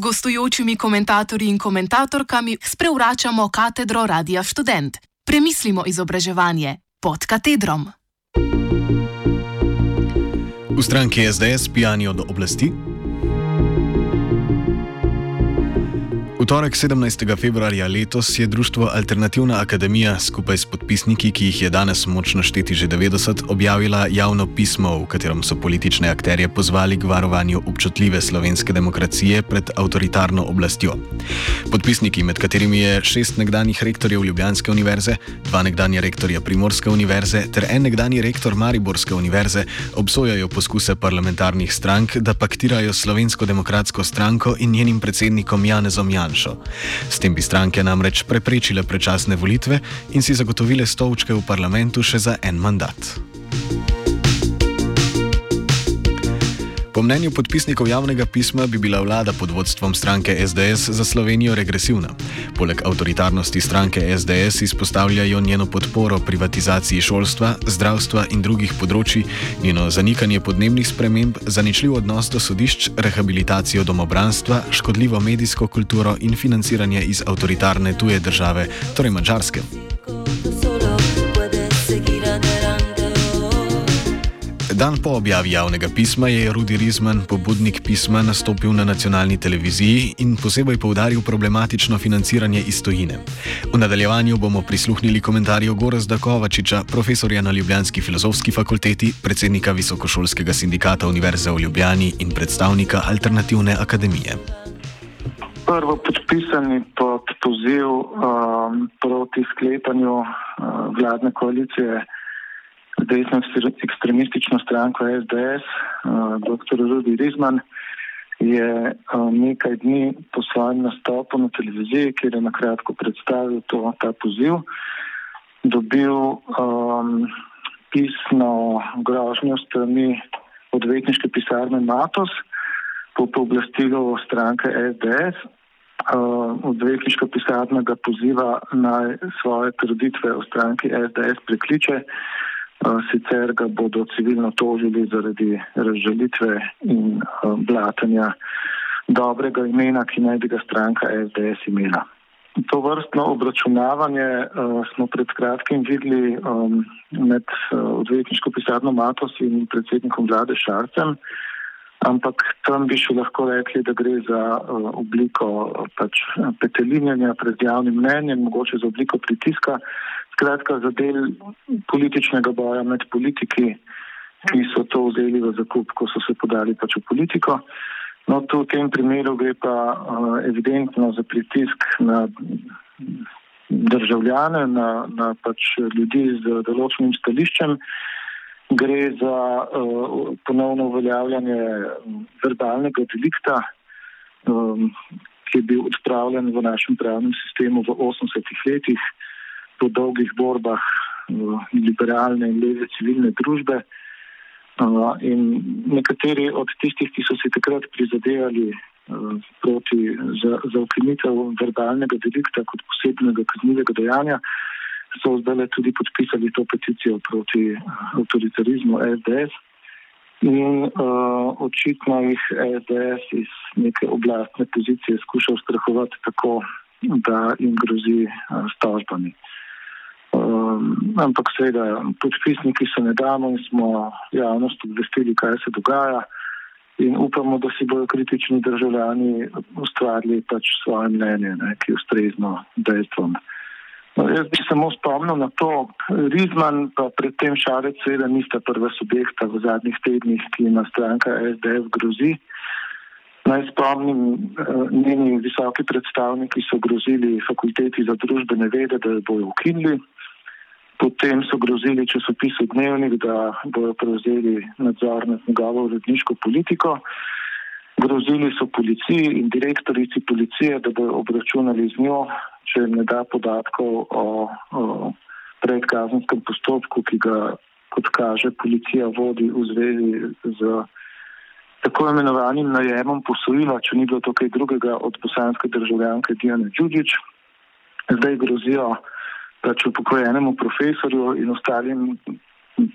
gostujočimi komentatorji in komentatorkami sprevračamo katedro Radia Student. Premislimo izobraževanje pod katedrom. V stranki SDS pijani od oblasti. V torek 17. februarja letos je društvo Alternativna akademija skupaj s podpisniki, ki jih je danes močno šteti že 90, objavila javno pismo, v katerem so politične akterje pozvali k varovanju občutljive slovenske demokracije pred avtoritarno oblastjo. Podpisniki, med katerimi je šest nekdanjih rektorjev Ljubljanske univerze, dva nekdanja rektorja Primorske univerze ter en nekdani rektor Mariborske univerze, obsojajo poskuse parlamentarnih strank, da paktirajo slovensko demokratsko stranko in njenim predsednikom Janezom Jan. Janšo. S tem bi stranke namreč preprečile predčasne volitve in si zagotovile stolčke v parlamentu še za en mandat. Po mnenju podpisnikov javnega pisma bi bila vlada pod vodstvom stranke SDS za Slovenijo regresivna. Poleg avtoritarnosti stranke SDS izpostavljajo njeno podporo privatizaciji šolstva, zdravstva in drugih področji, njeno zanikanje podnebnih sprememb, zaničljiv odnos do sodišč, rehabilitacijo domobranstva, škodljivo medijsko kulturo in financiranje iz avtoritarne tuje države, torej Mačarske. Dan po objavi javnega pisma je Rudi Rizman, pobudnik pisma, nastopil na nacionalni televiziji in posebej poudaril problematično financiranje iz tojine. V nadaljevanju bomo prisluhnili komentarju Gorazda Kovačiča, profesorja na Ljubljanski filozofski fakulteti, predsednika Visokošolskega sindikata Univerze v Ljubljani in predstavnika Alternativne akademije. Prvo podpisani pod poziv um, proti sklepanju uh, vladne koalicije desno ekstremistično stranko SDS, dr. Rudi Rizman, je uh, nekaj dni po svojem nastopu na televiziji, kjer je na kratko predstavil to, ta poziv, dobil um, pisno grožnjo strani odvetniške pisarne Matos po pooblastilu stranke SDS. Uh, odvetniška pisarna ga poziva naj svoje trditve o stranki SDS prekliče sicer ga bodo civilno tožili zaradi razžalitve in blatanja dobrega imena, ki naj bi ga stranka SDS imela. To vrstno obračunavanje uh, smo pred kratkim videli um, med uh, odvetniško pisarno Matos in predsednikom vlade Šarcem, ampak tam bi še lahko rekli, da gre za uh, obliko pač, petelinjanja pred javnim mnenjem, mogoče za obliko pritiska, skratka za del političnega boja med politiki, ki so to vzeli v zakup, ko so se podali pač v politiko. No, to v tem primeru gre pa evidentno za pritisk na državljane, na, na pač ljudi z določenim stališčem. Gre za uh, ponovno uveljavljanje verbalnega delikta, um, ki je bil odpravljen v našem pravnem sistemu v 80-ih letih po dolgih borbah liberalne in leve civilne družbe. In nekateri od tistih, ki so si takrat prizadevali proti, za, za ukinitev verbalnega delikta kot posebnega kaznivega dejanja, so zdaj tudi podpisali to peticijo proti avtoritarizmu SDS. In uh, očitno jih SDS iz neke oblastne pozicije skuša ustrahovati tako, da jim grozi uh, s tožbami. Uh, Um, ampak seveda, podpisniki so nedavno in smo javnost obvestili, kaj se dogaja in upamo, da si bodo kritični državljani ustvarili pač svoje mnenje, ne, ki ustrezno dejstvom. No, jaz bi samo spomnil na to, Rizman pa predtem Šarec seveda nista prva subjekta v zadnjih tednih, ki ima stranka SDS grozi. Naj spomnim, eh, njeni visoki predstavniki so grozili fakulteti za družbene vede, da jo bojo ukinili. Potem so grozili časopisu Dnevnik, da bodo prevzeli nadzor nad njegovo uredniško politiko. Grozili so policiji in direktorici policije, da bodo obračunali z njo, jim ne da podatkov o, o predkazenskem postopku, ki ga, kot kaže, policija vodi v zvezi z tako imenovanim najemom posojila, če ni bilo to kaj drugega od bosanske državljanke Diane Đuđić. Zdaj grozijo pač upokojenemu profesorju in ostalim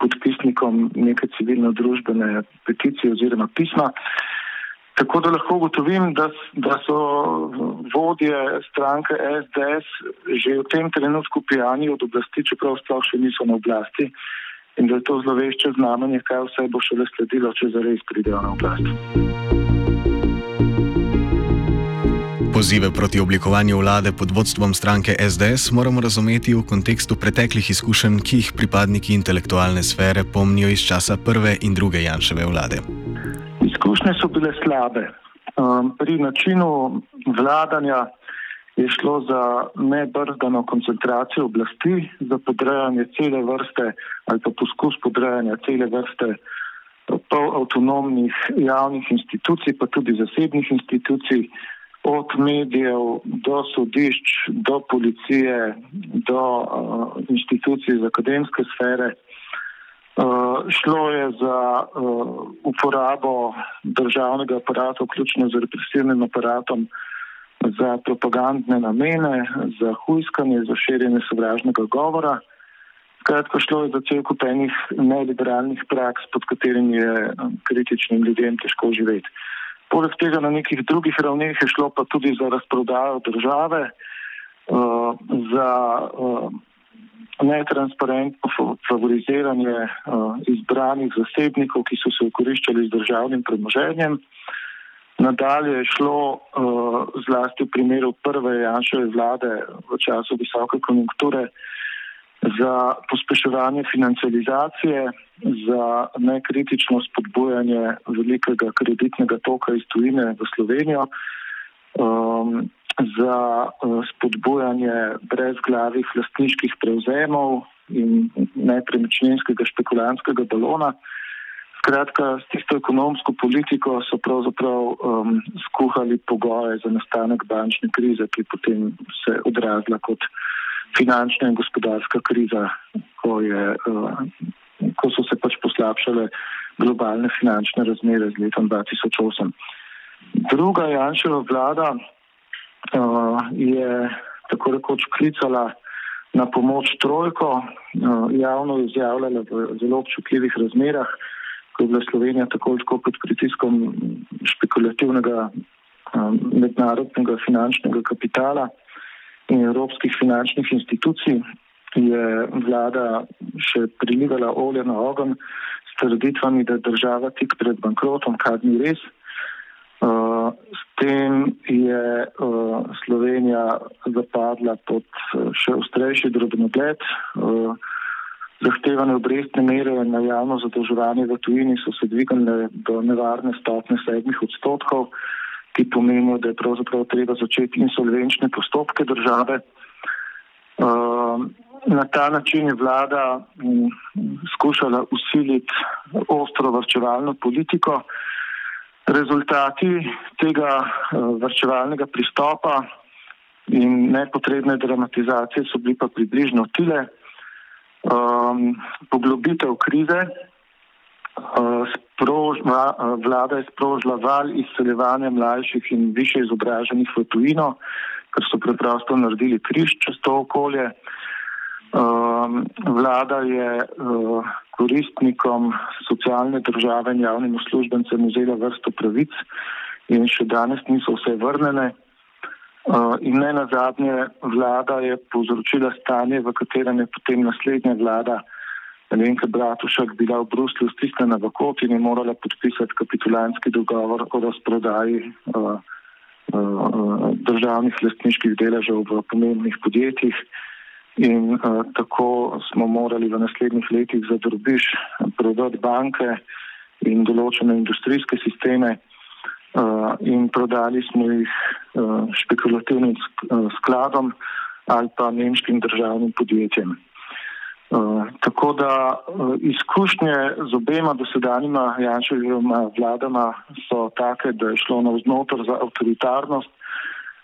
podpisnikom neke civilno-družbene peticije oziroma pisma. Tako da lahko ugotovim, da, da so vodje stranke SDS že v tem trenutku pijani od oblasti, čeprav sploh še niso na oblasti in da je to zlovešče znamenje, kaj vse bo šele sledilo, če zares pridejo na oblast. Pozive proti oblikovanju vlade pod vodstvom stranke SDS moramo razumeti v kontekstu preteklih izkušenj, ki jih pripadniki intelektualne sfere pomnijo iz časa prve in druge Janševe vlade. Izkušnje so bile slabe. Um, pri načinu vladanja je šlo za nebrzdano koncentracijo oblasti, za podrejanje cele vrste ali pa poskus podrejanja cele vrste pol-avtonomnih javnih institucij, pa tudi zasebnih institucij, od medijev do sodišč, do policije, do uh, institucij iz akademske sfere. Uh, šlo je za uh, uporabo državnega aparata, vključno z represivnim aparatom, za propagandne namene, za hujskanje, za širjenje sovražnega govora. Skratka, šlo je za cel kup enih neliberalnih praks, pod katerimi je kritičnim ljudem težko živeti. Poleg tega na nekih drugih ravneh je šlo pa tudi za razprodajo države, uh, za uh, netransparentno favoriziranje uh, izbranih zasebnikov, ki so se ukoriščali z državnim premoženjem. Nadalje je šlo uh, zlasti v primeru prve Janševe vlade v času visoke konjunkture za pospeševanje financializacije, za nekritično spodbujanje velikega kreditnega toka iz tujine v Slovenijo, um, za uh, spodbujanje brezglavih lastniških prevzemov in nepremičninskega špekulantskega balona. Skratka, s tisto ekonomsko politiko so pravzaprav um, skuhali pogoje za nastanek bančne krize, ki potem se odrazila kot finančna in gospodarska kriza, ko je. Uh, ko so se pač poslabšale globalne finančne razmere z letom 2008. Druga Janševa vlada je tako rekoč klicala na pomoč trojko, uh, javno izjavljala v zelo občutljivih razmerah, ko je bila Slovenija tako ali tako pod pritiskom špekulativnega um, mednarodnega finančnega kapitala in evropskih finančnih institucij, je vlada še prilivala olje na ogen s trditvami, da je država tik pred bankrotom, kar ni res. Uh, s tem je uh, Slovenija zapadla pod uh, še ostrejši drobnogled. Uh, zahtevane obrestne mere na javno zadolževanje v tujini so se dvignile do nevarne stopne sedmih odstotkov, ki pomenijo, da je pravzaprav treba začeti insolvenčne postopke države. Na ta način je vlada mm, skušala usiliti ostro vrčevalno politiko. Rezultati tega eh, vrčevalnega pristopa in nepotrebne dramatizacije so bili pa približno tile. Um, poglobitev krize, uh, sprožna, uh, vlada je sprožila val izseljevanja mlajših in više izobraženih v tujino, ker so preprosto naredili križ čez to okolje. Uh, Um, vlada je uh, koristnikom socialne države in javnim uslužbencem vzela vrsto pravic in še danes niso vse vrnene. Uh, in ne na zadnje, vlada je povzročila stanje, v katerem je potem naslednja vlada, Lenka Bratušek, bila v Bruslju stisnjena v kot in je morala podpisati kapitulanski dogovor o razprodaji uh, uh, državnih lastniških deležev v pomembnih podjetjih. In uh, tako smo morali v naslednjih letih za drobiš prodati banke in določene industrijske sisteme uh, in prodali smo jih uh, špekulativnim skladom ali pa nemškim državnim podjetjem. Uh, tako da uh, izkušnje z obema dosedanjima Janševima vladama so take, da je šlo navznoter za avtoritarnost,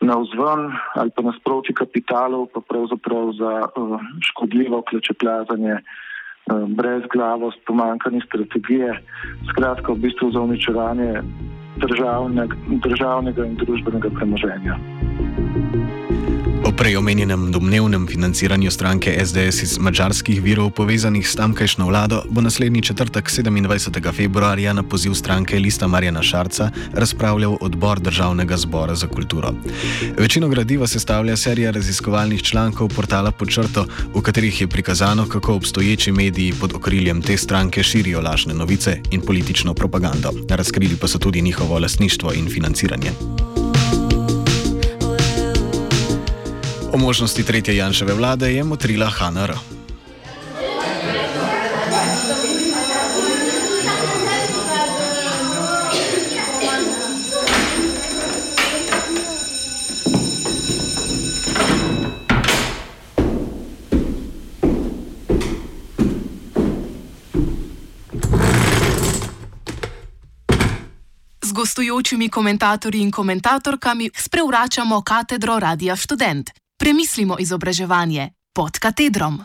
na vzven ali pa nasproti kapitalov, pa pravzaprav za uh, škodljivo klečeplazanje, uh, brezglavost, pomankanje strategije, skratka v bistvu za uničevanje državnega, državnega in družbenega premoženja. Prej omenjenem domnevnem financiranju stranke SDS iz mačarskih virov povezanih s tamkajšnjo vlado bo naslednji četrtek 27. februarja na poziv stranke Lista Marjana Šarca razpravljal odbor Državnega zbora za kulturo. Večino gradiva sestavlja serija raziskovalnih člankov portala Počrto, v katerih je prikazano, kako obstoječi mediji pod okriljem te stranke širijo lažne novice in politično propagando. Razkrili pa so tudi njihovo lasništvo in financiranje. O možnosti tretje Janševe vlade je motrila HNR. Z gostujočimi komentatorji in komentatorkami sprevračamo katedro Radia Student. Premislimo izobraževanje pod katedrom.